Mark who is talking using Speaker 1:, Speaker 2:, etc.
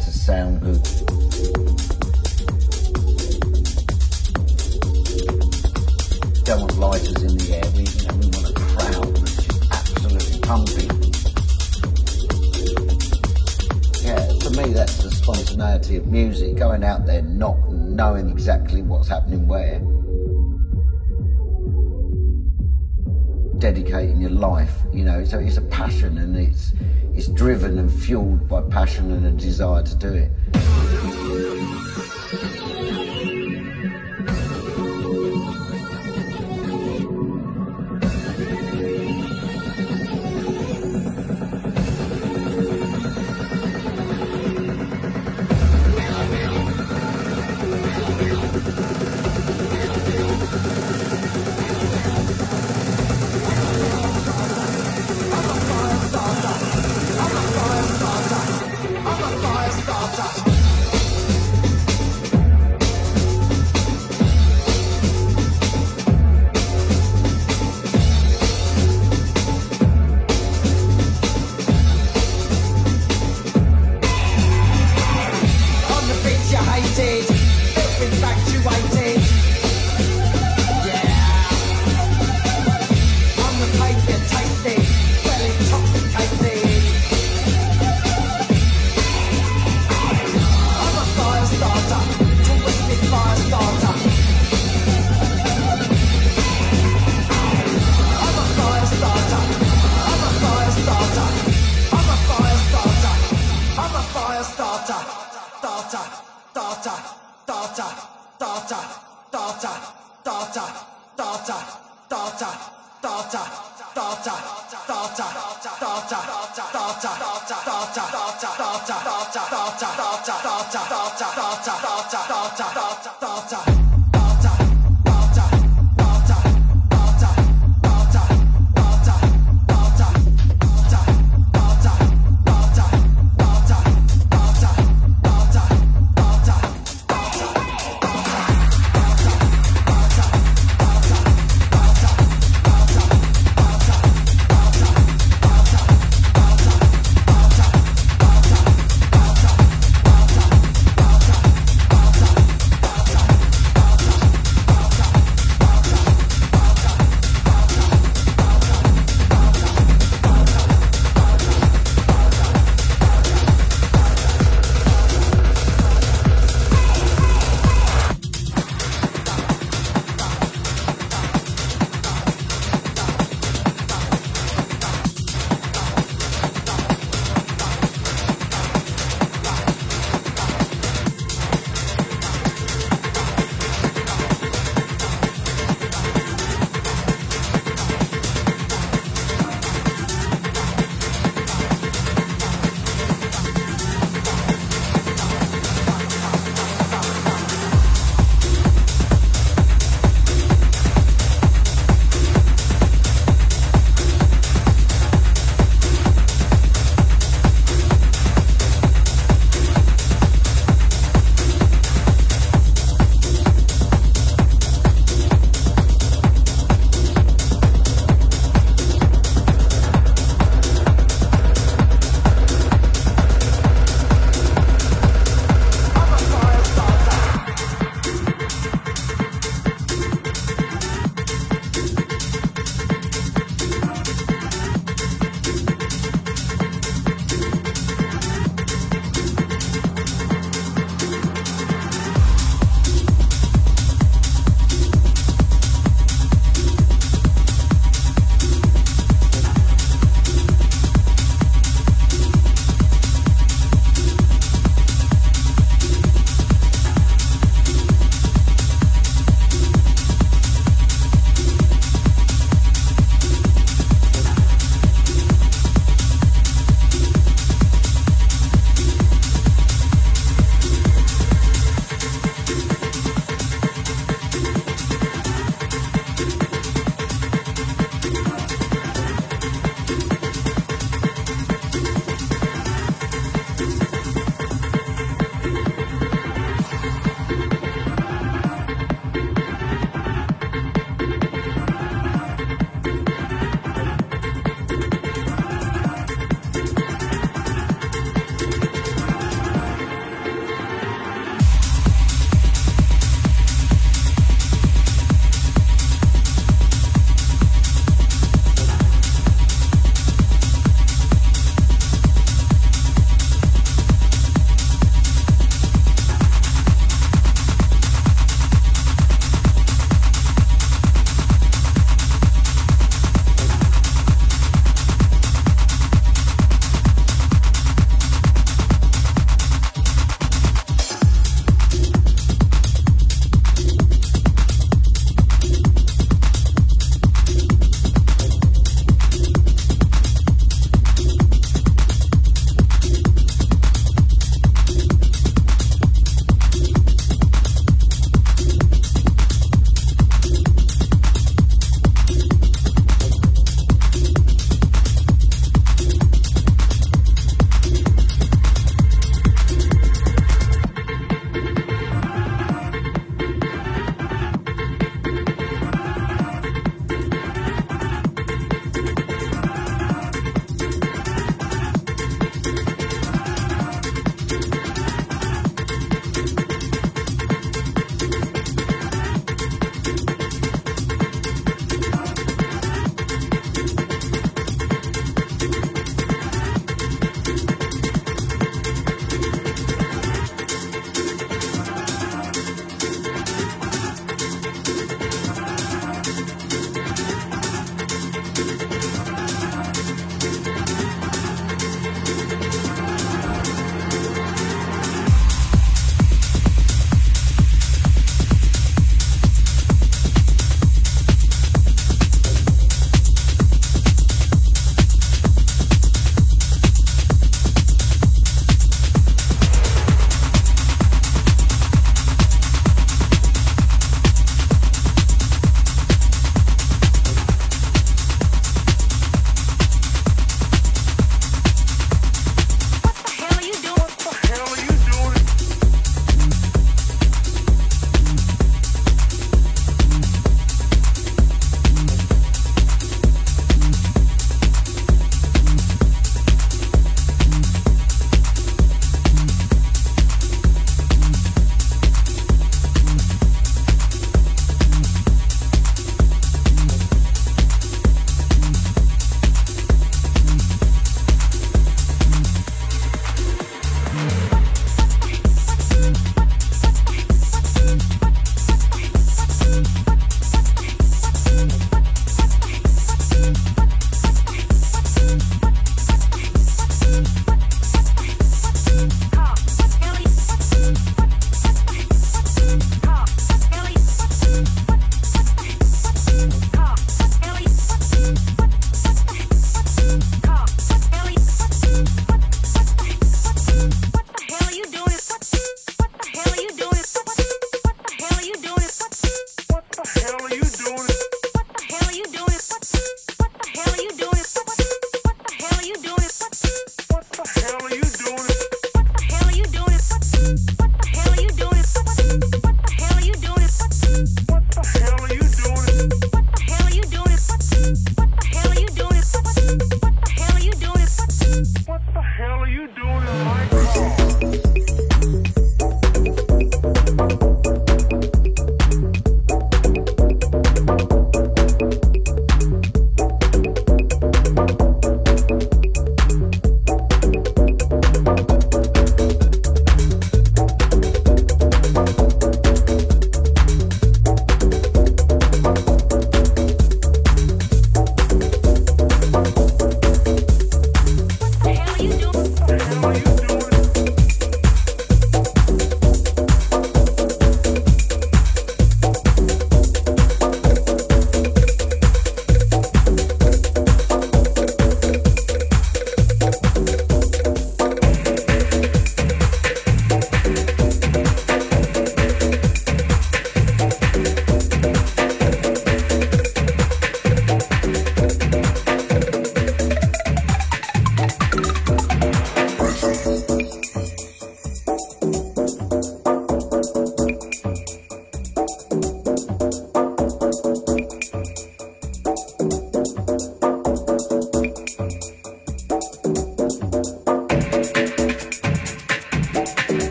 Speaker 1: to sound good. Don't want lighters in the air. We, you know, we want a crowd that's just absolutely pumping. Yeah, for me, that's the spontaneity of music. Going out there, not knowing exactly what's happening where. dedicating your life. You know, so it's a passion and it's it's driven and fueled by passion and a desire to do it.